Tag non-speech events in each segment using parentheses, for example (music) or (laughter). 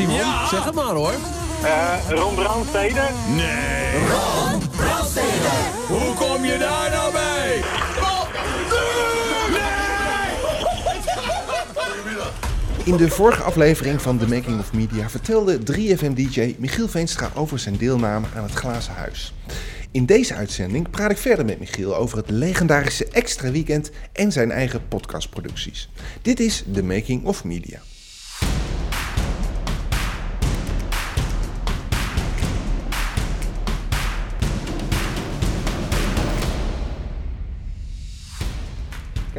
Simon. Ja. Zeg het maar hoor. Eh Ron Brandstede. Nee. Hoe kom je daar nou bij? In de vorige aflevering van The Making of Media vertelde 3FM-DJ Michiel Veenstra over zijn deelname aan het Glazen Huis. In deze uitzending praat ik verder met Michiel over het legendarische Extra Weekend en zijn eigen podcastproducties. Dit is The Making of Media.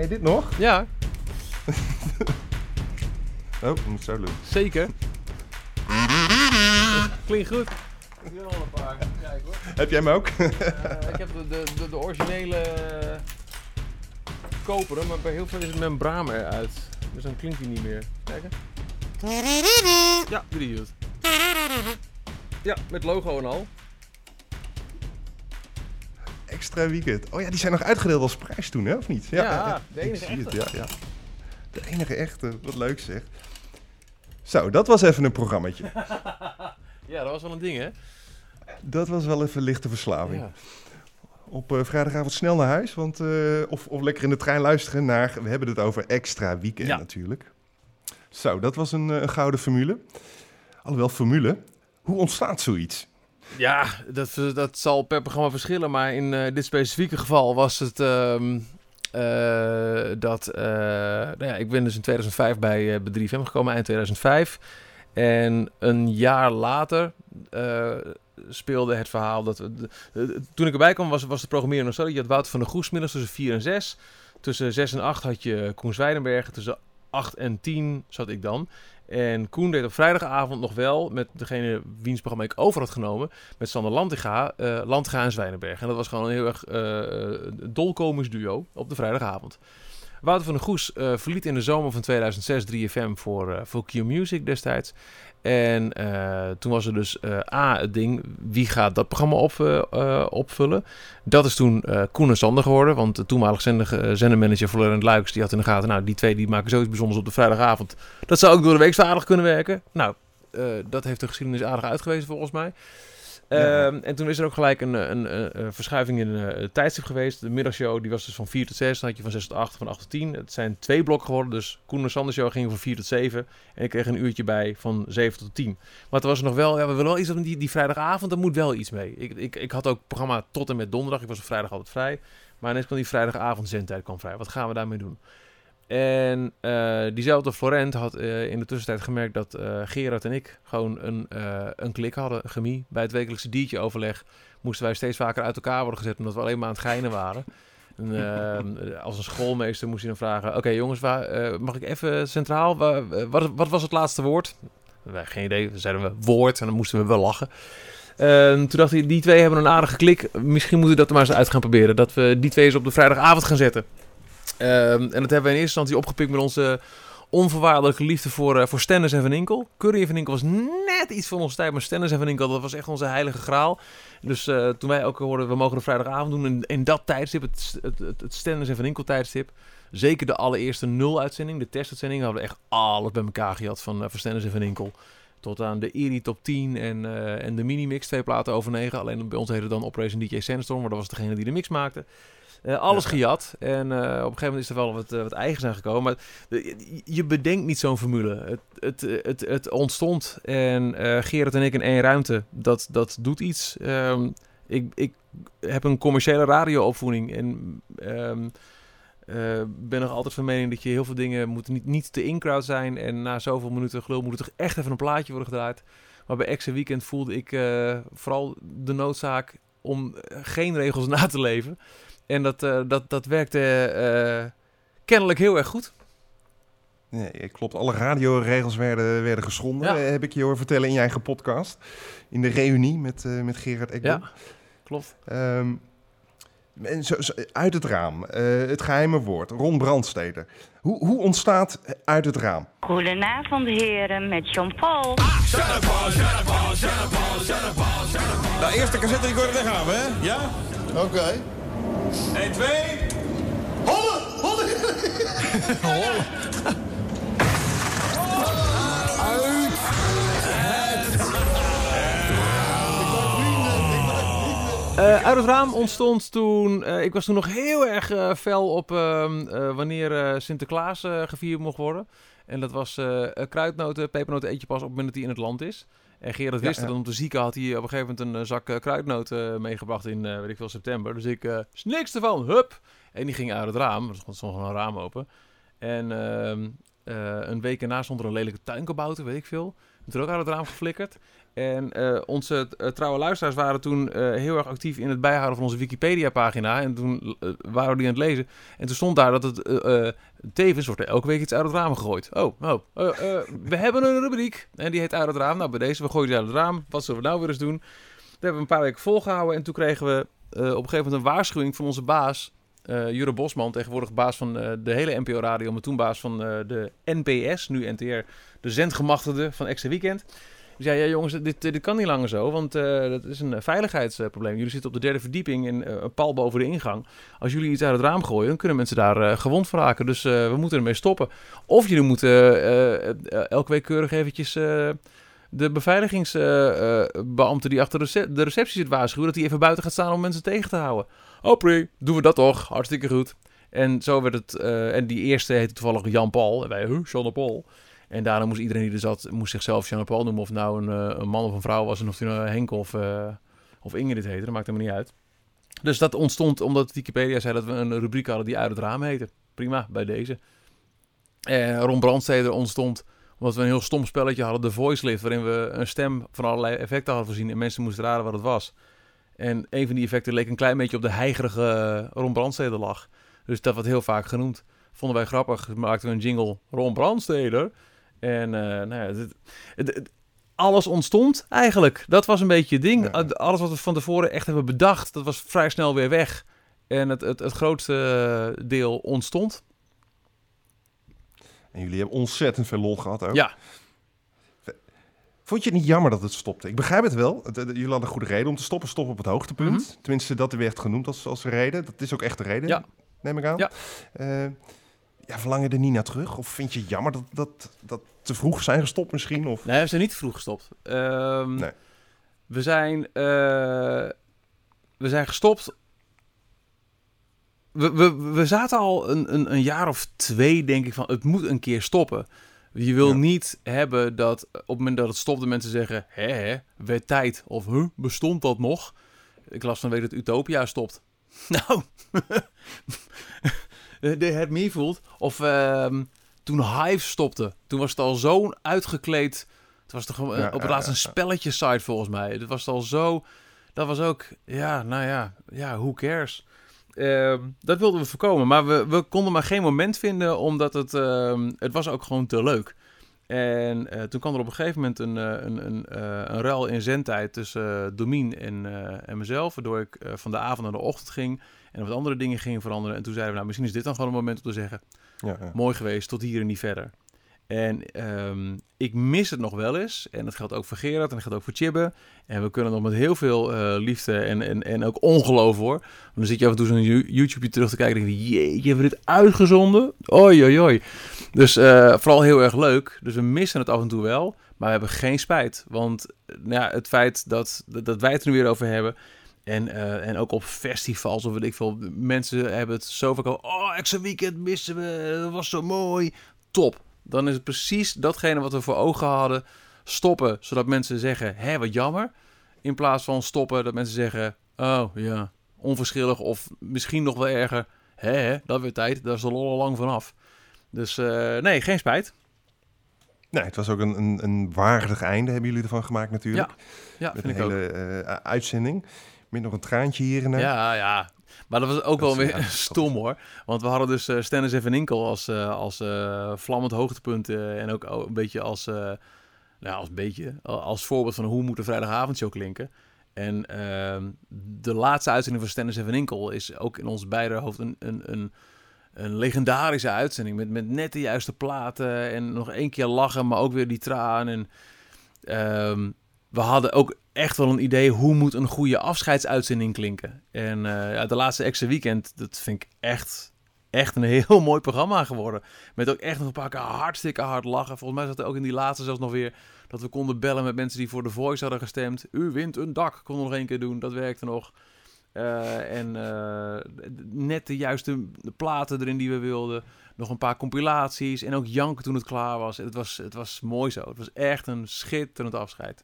Ken je dit nog? Ja, (laughs) Oh, ik moet zo doen. zeker. Klinkt goed. Ik wil al een paar. Kijk hoor. Heb jij hem ook? Eh, ik heb de, de, de, de originele koperen, maar bij heel veel is het membraan eruit. Dus dan klinkt hij niet meer. Kijken. Ja, die doet. Ja, met logo en al. Extra Weekend. Oh ja, die zijn nog uitgedeeld als prijs toen, hè? Of niet? Ja, de ik enige het, echte. ja, ja. De enige echte. Wat leuk zeg. Zo, dat was even een programmaatje. (laughs) Ja, dat was wel een ding, hè? Dat was wel even lichte verslaving. Ja. Op eh, vrijdagavond snel naar huis, want, eh, of, of lekker in de trein luisteren naar... We hebben het over extra weekend Ja. natuurlijk. Zo, dat was een, eh, een gouden formule. Alhoewel, formule. Hoe ontstaat zoiets? Ja, dat, dat zal per programma verschillen, maar in eh, dit specifieke geval was het ehm, eh, dat... eh, nou ja, ik ben dus in 2005 bij, bij 3FM gekomen, eind 2005. En een jaar later speelde het verhaal dat... toen ik erbij kwam was, was de programmering nog zo. Je had Wouter van der Goes middags tussen 4 en 6. Tussen 6 en 8 had je Koen Zwijdenbergen. Tussen 8 en 10 zat ik dan. En Koen deed op vrijdagavond nog wel met degene wiens programma ik over had genomen. Met Sander Lantiga, eh Lantiga en Zwijnenberg. En dat was gewoon een heel erg eh dolkomisch duo op de vrijdagavond. Wouter van der Goes eh, verliet in de zomer van 2006 3FM voor, eh voor Q Music destijds. En eh, toen was er dus A, het ding, wie gaat dat programma op, opvullen? Dat is toen Koen en Sander geworden, want de toenmalig zender, zendermanager Florent Luiks, die had in de gaten, nou, die twee die maken zoiets bijzonders op de vrijdagavond. Dat zou ook door de week zo aardig kunnen werken. Nou, dat heeft de geschiedenis aardig uitgewezen volgens mij. Ja. Ehm, en toen is er ook gelijk een, een, een, een verschuiving in eh, het tijdstip geweest. De middagshow die was dus van 4 tot 6. Dan had je van 6 tot 8, van 8 tot 10. Het zijn twee blokken geworden. Dus Koen en Sander show ging van 4 tot 7. En ik kreeg een uurtje bij van 7 tot 10. Maar het was er nog wel, ja, we willen wel iets op die, die vrijdagavond. Daar moet wel iets mee. Ik, ik, ik had ook programma tot en met donderdag. Ik was op vrijdag altijd vrij. Maar ineens kwam die vrijdagavond zendtijd kwam vrij. Wat gaan we daarmee doen? En eh, diezelfde Florent had eh, in de tussentijd gemerkt dat eh, Gerard en ik gewoon een, een klik hadden, chemie. Bij het wekelijkse diertje overleg moesten wij steeds vaker uit elkaar worden gezet omdat we alleen maar aan het geinen waren. (laughs) En, als een schoolmeester moest hij dan vragen: Oké, jongens, waar, mag ik even centraal? Waar- wat, wat was het laatste woord? Wij geen idee. Dan zeiden we woord en dan moesten we wel lachen. En toen dacht hij: Die twee hebben een aardige klik. Misschien moeten we dat er maar eens uit gaan proberen. Dat we die twee eens op de vrijdagavond gaan zetten. Ehm, en dat hebben we in eerste instantie opgepikt met onze onvoorwaardelijke liefde voor, eh, voor Stennis en Van Inkel. Curry en Van Inkel was net iets van onze tijd, maar Stennis en Van Inkel, dat was echt onze heilige graal. Dus eh, toen wij ook hoorden, we mogen de vrijdagavond doen, in, in dat tijdstip, het, het, het, het en Van Inkel tijdstip, zeker de allereerste nul-uitzending, de testuitzending, hadden we echt alles bij elkaar gehad van, uh, van Stennis en Van Inkel. Tot aan de Erie Top 10 en, uh, en de Minimix, twee platen over negen. Alleen bij ons heette dan Operation DJ Sandstorm, maar dat was degene die de mix maakte. Uh, alles ja. gejat. En uh, op een gegeven moment is er wel wat, uh, wat eigens aan gekomen. Maar je bedenkt niet zo'n formule. Het, het, het, het ontstond. En Gerard en ik in één ruimte. Dat, dat doet iets. Um, ik, ik heb een commerciële radioopvoeding. En um, ben nog altijd van mening dat je heel veel dingen moet niet, niet te in-crowd zijn. En na zoveel minuten gelul moet er toch echt even een plaatje worden gedraaid. Maar bij Exe Weekend voelde ik vooral de noodzaak om geen regels (laughs) na te leven. En dat, uh, dat, dat werkte uh, kennelijk heel erg goed. Nee, klopt. Alle radioregels werden, werden geschonden, ja. heb ik je horen vertellen in je eigen podcast. In de reunie met, uh, met Gerard Ekdom. Ja, klopt. Um, en zo, zo, uit het raam, het geheime woord, Ron Brandsteder. Hoe, hoe ontstaat uit het raam? Goedenavond heren, met Jean-Paul. Nou, eerste cassette recorder, daar gaan we, hè? Ja? Oké. Okay. 1, 2. Hollen! Hollen! Hollen. Eh, uit het raam ontstond toen. eh, ik was toen nog heel erg eh, fel op ehm, eh, wanneer Sinterklaas gevierd mocht worden. En dat was kruidnoten, pepernoten eet je pas op het moment dat hij in het land is. En Gerard Ja, wist ja. om te zieken had hij op een gegeven moment een zak kruidnoten meegebracht in, weet ik veel, september. Dus ik, is niks ervan, hup! En die ging uit het raam, er stond gewoon een raam open. En ehm, eh, een week erna stond er een lelijke tuinkabouter, weet ik veel. Toen ook uit het raam geflikkerd. En eh, onze eh, trouwe luisteraars waren toen eh, heel erg actief in het bijhouden van onze Wikipedia-pagina. En toen eh, waren we die aan het lezen. En toen stond daar dat het tevens wordt er elke week iets uit het raam gegooid. Oh, oh eh, we hebben een rubriek. En die heet uit het raam. Nou, bij deze, we gooien die uit het raam. Wat zullen we nou weer eens doen? Dat hebben we een paar weken volgehouden. En toen kregen we op een gegeven moment een waarschuwing van onze baas. Jure Bosman, tegenwoordig baas van de hele NPO-radio, maar toen baas van de NPS, nu NTR, de zendgemachtigde van Extra Weekend. Dus ja, jongens, dit, dit kan niet langer zo, want eh, dat is een eh, veiligheidsprobleem. Jullie zitten op de derde verdieping in eh, een pal boven de ingang. Als jullie iets uit het raam gooien, dan kunnen mensen daar gewond raken. Dus we moeten ermee stoppen. Of jullie moeten elke week keurig eventjes de beveiligingsbeambte die achter de, rece- de receptie zit waarschuwen... dat hij even buiten gaat staan om mensen tegen te houden. Oh, prima, doen we dat toch? Hartstikke goed. En zo werd het... en die eerste heette toevallig Jan-Paul. En wij, huh, Jean-Paul. En daarna moest iedereen die er zat, moest zichzelf Jean-Paul noemen. Of nou een, eh, een man of een vrouw was. En of hij nou Henk of, eh, of Ingrid heette. Dat maakt helemaal niet uit. Dus dat ontstond omdat Wikipedia zei dat we een rubriek hadden die uit het raam heette. Prima, bij deze. En Ron Brandsteder ontstond omdat we een heel stom spelletje hadden. De Voice Lift. Waarin we een stem van allerlei effecten hadden voorzien. En mensen moesten raden wat het was. En een van die effecten leek een klein beetje op de heigerige Ron Brandsteder lach. Dus dat werd heel vaak genoemd. Vonden wij grappig. Maakten we een jingle Ron Brandsteder. En eh, nou ja, het- het- het- alles ontstond eigenlijk. Dat was een beetje het ding. Ja. Alles wat we van tevoren echt hebben bedacht, dat was vrij snel weer weg. En het, het, het grootste deel ontstond. En jullie hebben ontzettend veel lol gehad ook. Ja. Vond je het niet jammer dat het stopte? Ik begrijp het wel. Jullie hadden een goede reden om te stoppen. Stop op het hoogtepunt. Tenminste, dat werd genoemd als, als reden. Dat is ook echt de reden, Ja. neem ik aan. Ja. Eh, ja, verlang je er niet naar terug? Of vind je het jammer dat, dat, dat te vroeg zijn gestopt misschien? Of... Nee, we zijn niet te vroeg gestopt. Ehm, Nee. We zijn, eh, we zijn gestopt. We, we, we zaten al een, een, een jaar of twee, denk ik, van het moet een keer stoppen. Je wil Ja. niet hebben dat op het moment dat het stopt, de mensen zeggen: hè, hè, werd tijd. Of huh, bestond dat nog? Ik las van week dat Utopia stopt. (laughs) Nou, (laughs) de, het meer voelt. Of ehm, toen Hive stopte, toen was het al zo'n uitgekleed. Het was toch Ja, op het laatst een spelletje site volgens mij. Het was al zo. Dat was ook, ja, nou ja, ja, who cares? Ehm, dat wilden we voorkomen, maar we, we konden maar geen moment vinden, omdat het, ehm, het was ook gewoon te leuk. En eh, toen kwam er op een gegeven moment een, eh, een, een, eh, een ruil in zendtijd tussen Domien en, eh, en mezelf, waardoor ik eh, van de avond naar de ochtend ging en wat andere dingen ging veranderen. En toen zeiden we, nou, misschien is dit dan gewoon een moment om te zeggen, Ja, ja. mooi geweest, tot hier en niet verder. En ehm, ik mis het nog wel eens. En dat geldt ook voor Gerard en dat geldt ook voor Chibbe. En we kunnen nog met heel veel eh, liefde en, en, en ook ongeloof hoor. Want dan zit je af en toe zo'n Yo- YouTube terug te kijken en denk je, jeetje, hebben we dit uitgezonden? Oei, oei, oei. Dus eh, vooral heel erg leuk. Dus we missen het af en toe wel. Maar we hebben geen spijt. Want eh, nou ja, het feit dat, dat, dat wij het er nu weer over hebben... En, eh, en ook op festivals of weet ik veel. Mensen hebben het zo vaak al. Oh, extra weekend missen we. Dat was zo mooi. Top. Dan is het precies datgene wat we voor ogen hadden. Stoppen, zodat mensen zeggen, hé, wat jammer. In plaats van stoppen, dat mensen zeggen, oh ja, onverschillig. Of misschien nog wel erger, hè, dat weer tijd. Daar is de lol al lang vanaf. Dus eh, nee, geen spijt. Nee, het was ook een, een, een waardig einde, hebben jullie ervan gemaakt natuurlijk. Ja, Met vind een ik ook. hele eh, uitzending. Met nog een traantje hier en daar. Ja, ja. Maar dat was ook Dat wel weer ja, (laughs) stom hoor. Want we hadden dus eh Stennis en Van Inkel als, eh, als eh, vlammend hoogtepunt. en ook een beetje als, nou, als, beetje, als voorbeeld van hoe moet een vrijdagavondshow klinken. En ehm, de laatste uitzending van Stennis en Van Inkel is ook in ons beide hoofd een, een, een, een legendarische uitzending. Met, met net de juiste platen en nog één keer lachen, maar ook weer die traan. En ehm, we hadden ook echt wel een idee hoe moet een goede afscheidsuitzending klinken. En ja, de laatste extra weekend, dat vind ik echt, echt een heel (laughs) mooi programma geworden. Met ook echt nog een paar keer hartstikke hard lachen. Volgens mij zat er ook in die laatste zelfs nog weer dat we konden bellen met mensen die voor The Voice hadden gestemd. U wint een dak, konden we nog één keer doen, dat werkte nog. Eh, en eh, net de juiste platen erin die we wilden. Nog een paar compilaties. En ook janken toen het klaar was. Het was, het was mooi zo. Het was echt een schitterend afscheid.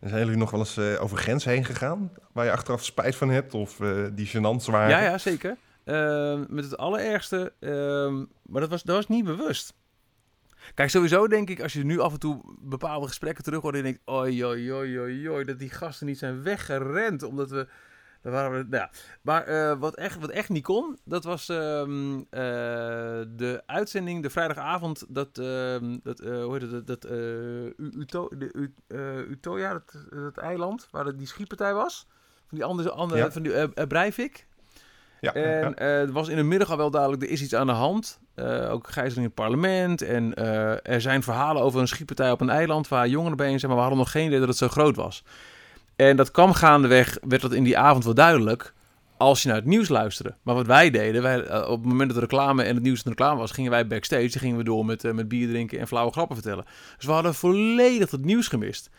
En zijn jullie nog wel eens eh, over grens heen gegaan? Waar je achteraf spijt van hebt of eh, die gênant waren? Ja, ja, zeker. Ehm, met het allerergste. ehm, maar dat was, dat was niet bewust. Kijk, sowieso denk ik, als je nu af en toe bepaalde gesprekken terug hoort... en je denkt, oi, oi, oi, oi, dat die gasten niet zijn weggerend. Omdat we... Daar waren we nou ja. Maar eh, wat, echt, wat echt niet kon, dat was ehm, eh, de uitzending, de vrijdagavond, dat, ehm, dat eh, hoe heet het, dat, Uto, de, U- Utoya, dat, dat eiland, waar die schietpartij was. Van die andere, andere Ja. van die uh, Breivik. Ja, En het was in de middag al wel duidelijk, er is iets aan de hand. Ook gijzeling in het parlement. En er zijn verhalen over een schietpartij op een eiland waar jongeren bij zijn. Maar we hadden nog geen idee dat het zo groot was. En dat kwam gaandeweg, werd dat in die avond wel duidelijk. Als je naar het nieuws luisterde. Maar wat wij deden, wij, eh, op het moment dat de reclame en het nieuws de reclame was, gingen wij backstage. Gingen we door met, eh, met bier drinken en flauwe grappen vertellen. Dus we hadden volledig het nieuws gemist.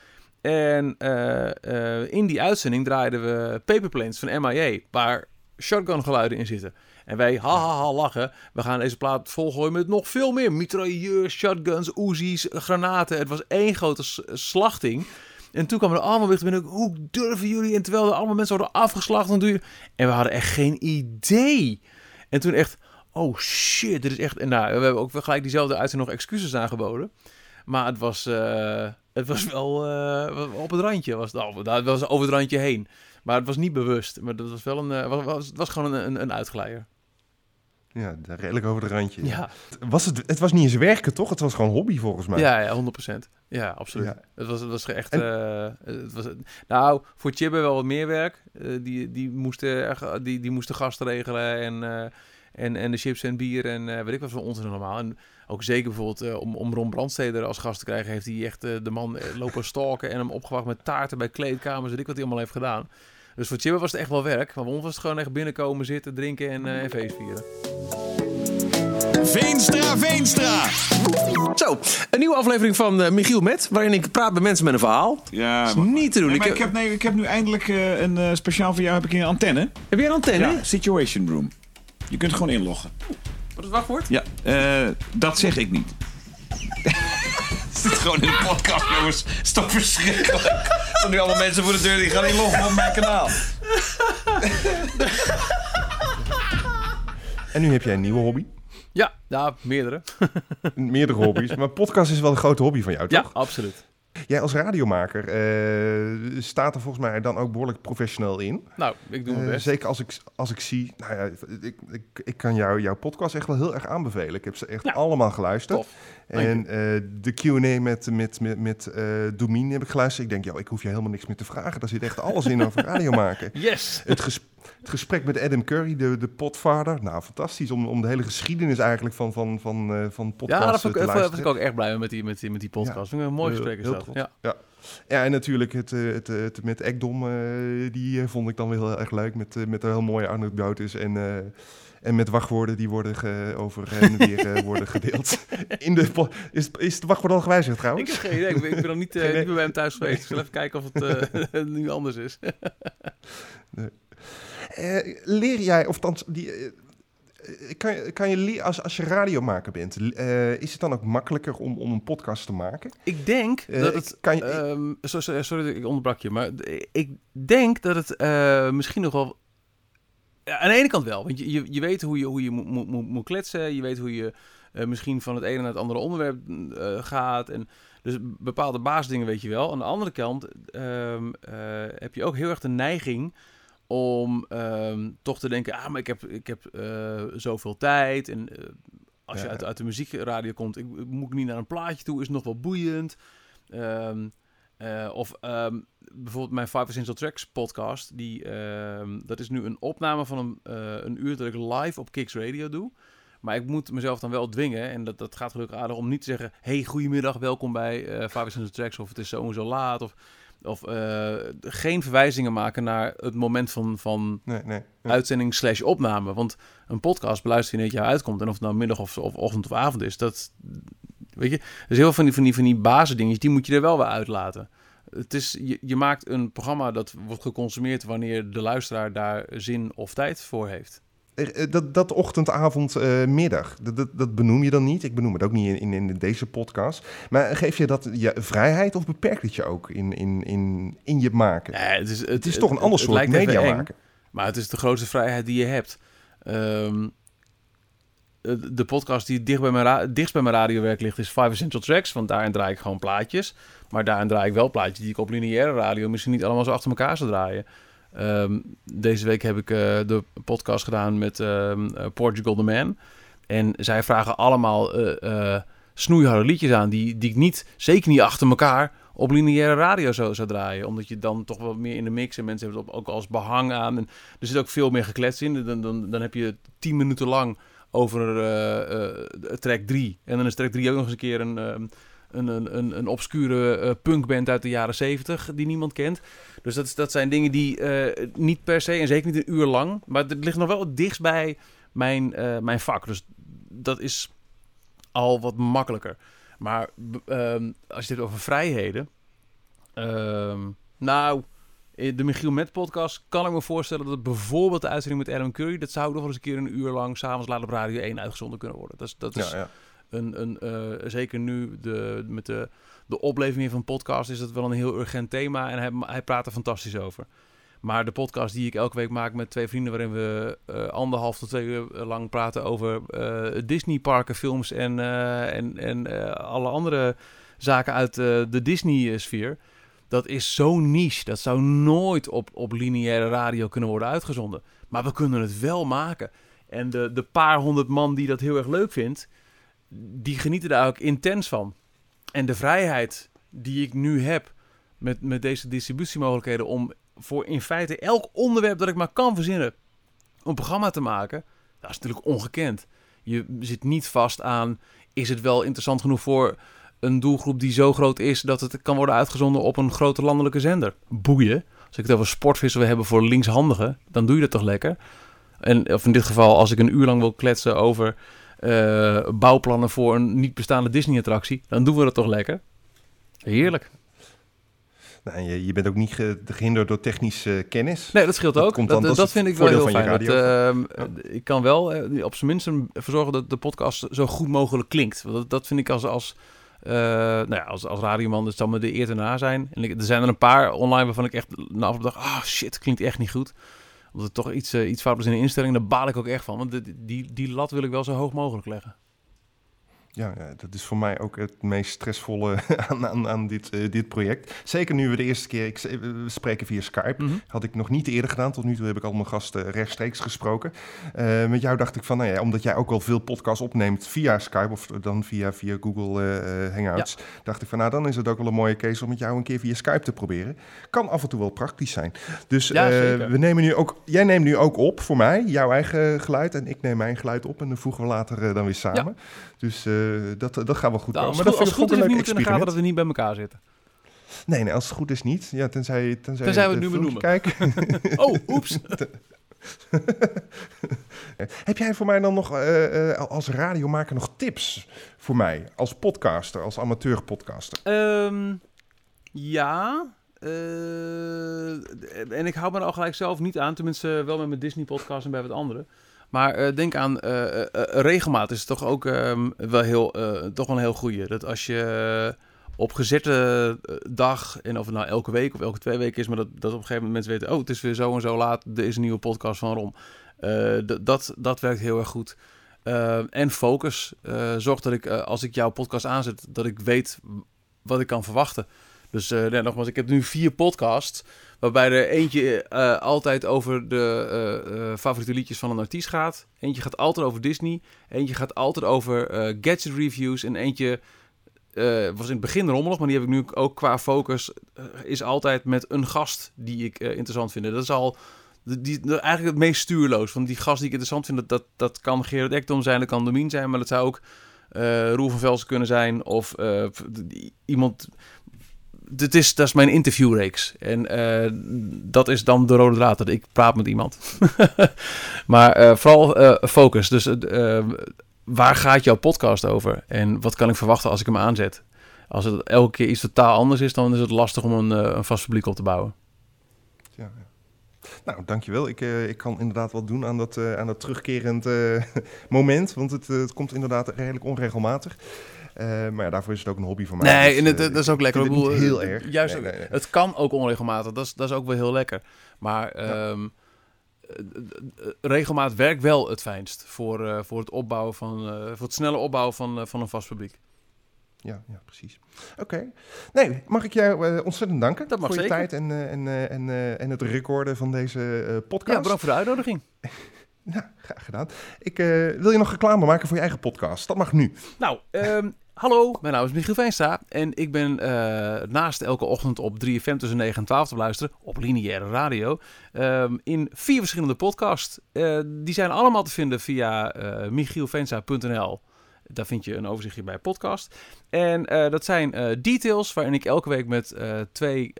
En eh, in die uitzending draaiden we Paperplanes van MIA, waar shotgun geluiden in zitten. En wij, ha, ha, ha, lachen. We gaan deze plaat volgooien met nog veel meer. Mitrailleurs, shotguns, Uzi's, granaten. Het was één grote slachting. En toen kwamen er allemaal berichten binnen. Hoe durven jullie? En terwijl er allemaal mensen worden afgeslacht. Doe je... En we hadden echt geen idee. En toen echt... Oh shit, dit is echt... En nou, we hebben ook gelijk diezelfde uitzending nog excuses aangeboden. Maar het was, eh, het was wel eh, op het randje. Was, nou, het was over het randje heen. Maar het was niet bewust. Maar dat was wel een, eh, was, was, was gewoon een, een, een uitglijder. Ja, redelijk over de randje. Ja, Was het, het was niet eens werken, toch? Het was gewoon hobby, volgens mij. ja, ja 100%. Ja, absoluut. Ja. Het, was, het was echt... En- eh, het was, nou, voor Chibbe wel wat meer werk. Eh, die, die, moesten, die, die moesten gasten regelen en, eh, en, en de chips en bier en weet ik wat voor ons allemaal. En ook zeker bijvoorbeeld om, om Ron Brandsteder als gast te krijgen... heeft hij echt de man lopen stalken en hem opgewacht met taarten bij kleedkamers. Weet ik wat hij allemaal heeft gedaan. Dus voor Chibbe was het echt wel werk. Maar voor ons was het gewoon echt binnenkomen, zitten, drinken en, eh en feest vieren. Veenstra, Veenstra. Zo, een nieuwe aflevering van eh, Michiel Met, waarin ik praat met mensen met een verhaal. Ja, is niet te doen. Nee, Ik maar heb- ik, heb, nee, ik heb nu eindelijk eh, een eh, speciaal voor jou heb ik een antenne. Heb jij een antenne? Ja, Situation Room. Je kunt gewoon inloggen. Wat is het wachtwoord? Ja, eh, dat zeg ik niet. Het (laughs) zit gewoon in de podcast, jongens. Het is toch verschrikkelijk. Er staan nu allemaal mensen voor de deur die gaan inloggen op mijn kanaal. En nu heb jij een nieuwe hobby. Ja, ja, meerdere. Meerdere hobby's. Maar podcast is wel een grote hobby van jou, toch? Ja, absoluut. Jij als radiomaker eh, staat er volgens mij dan ook behoorlijk professioneel in. Nou, ik doe mijn Eh, best. zeker als ik, als ik zie, nou ja, ik, ik, ik kan jou, jouw podcast echt wel heel erg aanbevelen. Ik heb ze echt Ja. allemaal geluisterd. Tof. En eh, de Q&A met, met, met, met Domien heb ik geluisterd. Ik denk, joh, ik hoef je helemaal niks meer te vragen. Daar zit echt alles in over (laughs) radio maken. Yes. Het, ges- het gesprek met Adam Curry, de, de potvader. Nou, fantastisch om, om de hele geschiedenis eigenlijk van, van, van, eh, van Ja, dat vond te ik, daar luisteren. was ik ook echt blij mee met die, met die, met die podcast. Ja. Ik een mooi gesprek is dat. Ja. Ja. Ja, en natuurlijk het, eh, het, eh, het met Ekdom, eh, die eh, vond ik dan weer heel erg leuk. Met, eh, met de heel mooie anekdotes en, eh, en met wachtwoorden die worden ge- over en weer eh, worden gedeeld. (laughs) In de is, is het wachtwoord al gewijzigd Ik trouwens? heb geen idee. Ik ben, ik ben nog niet, eh, niet bij hem thuis geweest. Ik zal even kijken of het eh, (laughs) nu anders is. Eh, leer jij, of althans, die, eh, eh, kan, je- kan je als, als je radiomaker bent, is het dan ook makkelijker om, om een podcast te maken? Ik denk dat het... kan je- ehm, so- so- sorry, ik onderbrak je. Maar ik denk dat het misschien nog wel... Ja, aan de ene kant wel. Want je, je, je weet hoe je, hoe je moet, moet, moet, moet kletsen. Je weet hoe je misschien van het ene naar het andere onderwerp eh, gaat. En dus bepaalde basisdingen weet je wel. Aan de andere kant ehm, eh, heb je ook heel erg de neiging om ehm, toch te denken... Ah, maar ik heb, ik heb eh, zoveel tijd. En eh, als je uit, uit de muziekradio komt... Ik, moet ik niet naar een plaatje toe? Is het nog wel boeiend? Ehm, eh, of ehm, bijvoorbeeld mijn Five Essential Tracks podcast. Die, dat is nu een opname van een, een uur dat ik live op Kicks Radio doe. Maar ik moet mezelf dan wel dwingen. En dat, dat gaat gelukkig aardig om niet te zeggen... Hey, goedemiddag, welkom bij eh Five Essential Tracks. Of het is zo en zo laat. Of, of eh, geen verwijzingen maken naar het moment van, van Nee, nee. Ja. uitzending slash opname. Want een podcast beluister je net jaar uitkomt. En of het nou middag of, of ochtend of avond is, dat... Weet je, dus heel veel van die, van die, van die basisdingetjes, die moet je er wel weer uitlaten. het is, je, je maakt een programma dat wordt geconsumeerd wanneer de luisteraar daar zin of tijd voor heeft. Eh, eh, Dat, dat ochtend, avond, eh, middag, dat, dat, dat benoem je dan niet. Ik benoem het ook niet in, in, in deze podcast. Maar geef je dat je vrijheid of beperkt het je ook in, in, in, in je maken? Nee, het is, het, het is toch een ander soort media eng, maken. Maar het is de grootste vrijheid die je hebt. Ehm, de de podcast die dicht bij mijn dichtst bij mijn radiowerk ligt is Five Essential Tracks. Want daarin draai ik gewoon plaatjes. Maar daarin draai ik wel plaatjes die ik op lineaire radio misschien niet allemaal zo achter elkaar zou draaien. Ehm, deze week heb ik eh, de podcast gedaan met ehm, eh, Portugal the Man. En zij vragen allemaal eh, snoeiharde liedjes aan die, die ik niet, zeker niet achter elkaar, op lineaire radio zou, zou draaien. Omdat je dan toch wat meer in de mix en mensen hebben het ook als behang aan. En er zit ook veel meer geklets in. Dan, dan, dan heb je tien minuten lang over track 3. En dan is track 3 ook nog eens een keer een, ehm, een, een, een, obscure eh, punkband uit de jaren 70 die niemand kent. Dus dat, dat zijn dingen die eh, niet per se, en zeker niet een uur lang, maar het ligt nog wel het dichtst bij mijn, eh, mijn vak. Dus dat is al wat makkelijker. Maar ehm, als je het over vrijheden. ehm, nou, in de Michiel Met podcast kan ik me voorstellen dat bijvoorbeeld de uitzending met Adam Curry, dat zou nog wel eens een keer een uur lang s'avonds laat op Radio 1 uitgezonden kunnen worden. Dat is, dat is Ja, ja. Een, een, eh, zeker nu de, met de, de opleving van podcast is dat wel een heel urgent thema en hij, hij praat er fantastisch over. Maar de podcast die ik elke week maak met twee vrienden, waarin we eh, anderhalf tot twee uur lang praten over eh, Disney-parken, films en, en, en alle andere zaken uit de Disney-sfeer. Dat is zo niche. Dat zou nooit op, op lineaire radio kunnen worden uitgezonden. Maar we kunnen het wel maken. En de, de paar honderd man die dat heel erg leuk vindt, die genieten daar ook intens van. En de vrijheid die ik nu heb met, met deze distributiemogelijkheden om voor in feite elk onderwerp dat ik maar kan verzinnen een programma te maken, dat is natuurlijk ongekend. Je zit niet vast aan, is het wel interessant genoeg voor een doelgroep die zo groot is dat het kan worden uitgezonden op een grote landelijke zender? Boeien. Als ik het over sportvissen wil hebben voor linkshandigen, dan doe je dat toch lekker? En of in dit geval, als ik een uur lang wil kletsen over eh, bouwplannen voor een niet bestaande Disney-attractie, dan doen we dat toch lekker? Heerlijk. Nou, je, je bent ook niet ge- gehinderd door technische kennis. Nee, dat scheelt Dat ook. komt Dat, dan- dat, dat is vind ik wel heel voordeel fijn. van Dat, je ehm, Ik kan wel eh, op zijn minst ervoor zorgen dat de podcast zo goed mogelijk klinkt. Want Dat, dat vind ik als, als, eh, nou ja, als, als radioman, dat zal me de eer te na zijn. En ik, er zijn er een paar online waarvan ik echt na afloop dacht, ah shit, klinkt echt niet goed. Omdat het toch iets, eh, iets fout is in de instelling, daar baal ik ook echt van. Want die, die lat wil ik wel zo hoog mogelijk leggen. Ja, ja, dat is voor mij ook het meest stressvolle (laughs) aan, aan, aan dit, eh, dit project. Zeker nu we de eerste keer, ik, we spreken via Skype. Mhm. Had ik nog niet eerder gedaan. Tot nu toe heb ik al mijn gasten rechtstreeks gesproken. Eh, met jou dacht ik van, nou ja, omdat jij ook wel veel podcasts opneemt via Skype of dan via, via Google eh, Hangouts, dacht ik van, nou dan is het ook wel een mooie case om met jou een keer via Skype te proberen. Kan af en toe wel praktisch zijn. Dus Ja, we nemen nu ook, jij neemt nu ook op voor mij jouw eigen geluid en ik neem mijn geluid op en dan voegen we later dan weer samen. Dus eh, dat, dat gaat wel goed Nou, komen. als, Maar het dat goed, als het is, leuk niemand in de gaten dat we niet bij elkaar zitten. Nee, nee, als het goed is niet. Ja, tenzij, tenzij, Tenzij we het het nu filmpje kijken. (laughs) Oh, oeps. (laughs) Heb jij voor mij dan nog eh, als radiomaker nog tips voor mij? Als podcaster, als amateur podcaster? Ehm, ja. en ik hou me er al gelijk zelf niet aan. Tenminste, wel met mijn Disney-podcast en bij wat andere. Maar eh, denk aan eh, eh, regelmaat is toch ook ehm, wel heel, toch een heel goeie. Dat als je op gezette dag, en of het nou elke week of elke twee weken is, maar dat, dat op een gegeven moment mensen weten, oh, het is weer zo en zo laat, er is een nieuwe podcast van Rom. Dat, dat werkt heel erg goed. En focus. Zorg dat ik, als ik jouw podcast aanzet, dat ik weet wat ik kan verwachten. Dus nee, nogmaals, ik heb nu vier podcasts. Waarbij er eentje eh, altijd over de eh, favoriete liedjes van een artiest gaat. Eentje gaat altijd over Disney. Eentje gaat altijd over gadget reviews. En eentje was in het begin rommelig, maar die heb ik nu ook qua focus. is altijd met een gast die ik interessant vind. Dat is al die, eigenlijk het meest stuurloos. Want die gast die ik interessant vind, dat, dat, dat kan Gerard Ekdom zijn, dat kan Domien zijn. Maar dat zou ook eh Roel van Velsen kunnen zijn. Of iemand dit is, dat is mijn interviewreeks. En eh, dat is dan de rode draad. Ik praat met iemand. (laughs) maar eh, vooral eh, focus. Dus waar gaat jouw podcast over? En wat kan ik verwachten als ik hem aanzet? Als het elke keer iets totaal anders is, dan is het lastig om een, een vast publiek op te bouwen. Ja, ja. Nou, dankjewel. Ik, eh, ik kan inderdaad wat doen aan dat, eh, aan dat terugkerend (laughs) moment. Want het, het komt inderdaad redelijk onregelmatig. Eh, maar ja, daarvoor is het ook een hobby van mij. Nee, dus, en het, eh, dat is ook lekker. vind Ik bedoel, niet heel erg. Juist, Nee, nee, nee. het kan ook onregelmatig. Dat is, dat is ook wel heel lekker. Maar ehm, eh, regelmaat werkt wel het fijnst voor, voor het opbouwen van, voor het snelle opbouwen van, van een vast publiek. Ja, ja precies. Oké. Nee, mag ik jou ontzettend danken Dat mag voor je tijd en, en, en, en het recorden van deze podcast. Ja, bedankt voor de uitnodiging. Ja, (laughs) graag gedaan. Ik, wil je nog reclame maken voor je eigen podcast? Dat mag nu. Nou, ehm, hallo, mijn naam is Michiel Veenstra en ik ben eh, naast elke ochtend op 3FM tussen 9 en 12 te beluisteren op lineaire radio ehm, in vier verschillende podcasts. Eh, die zijn allemaal te vinden via eh michielveenstra.nl. Daar vind je een overzichtje bij podcast. En eh, dat zijn eh, details waarin ik elke week met eh, twee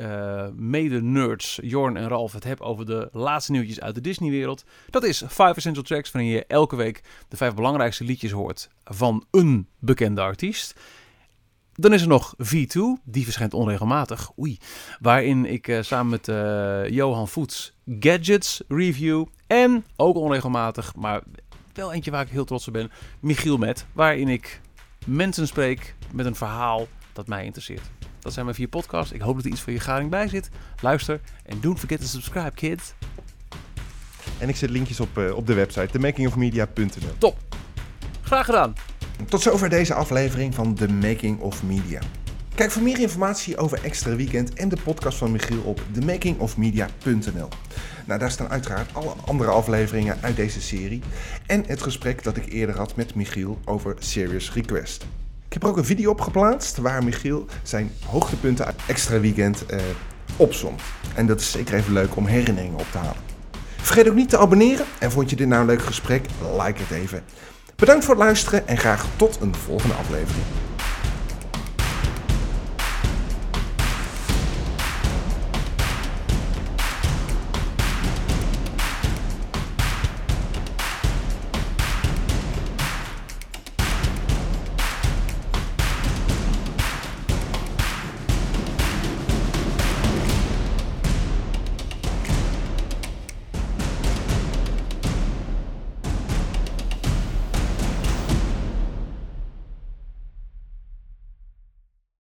mede-nerds, Jorn en Ralf, het heb over de laatste nieuwtjes uit de Disney-wereld. Dat is 5 Essential Tracks, waarin je elke week de vijf belangrijkste liedjes hoort van een bekende artiest. Dan is er nog V2, die verschijnt onregelmatig. Oei. Waarin ik samen met Johan Voets Gadgets review. En ook onregelmatig, maar wel eentje waar ik heel trots op ben. Michiel Met, waarin ik mensen spreek met een verhaal dat mij interesseert. Dat zijn mijn vier podcasts. Ik hoop dat er iets voor je garing bij zit. Luister en don't forget to subscribe, kids. En ik zet linkjes op, eh, op de website, themakingofmedia.nl. Top. Graag gedaan. Tot zover deze aflevering van The Making of Media. Kijk voor meer informatie over Extra Weekend en de podcast van Michiel op themakingofmedia.nl. Nou, daar staan uiteraard alle andere afleveringen uit deze serie en het gesprek dat ik eerder had met Michiel over Serious Request. Ik heb er ook een video op geplaatst waar Michiel zijn hoogtepunten uit Extra Weekend eh, opzomt. En dat is zeker even leuk om herinneringen op te halen. Vergeet ook niet te abonneren en vond je dit nou een leuk gesprek? Like het even. Bedankt voor het luisteren en graag tot een volgende aflevering.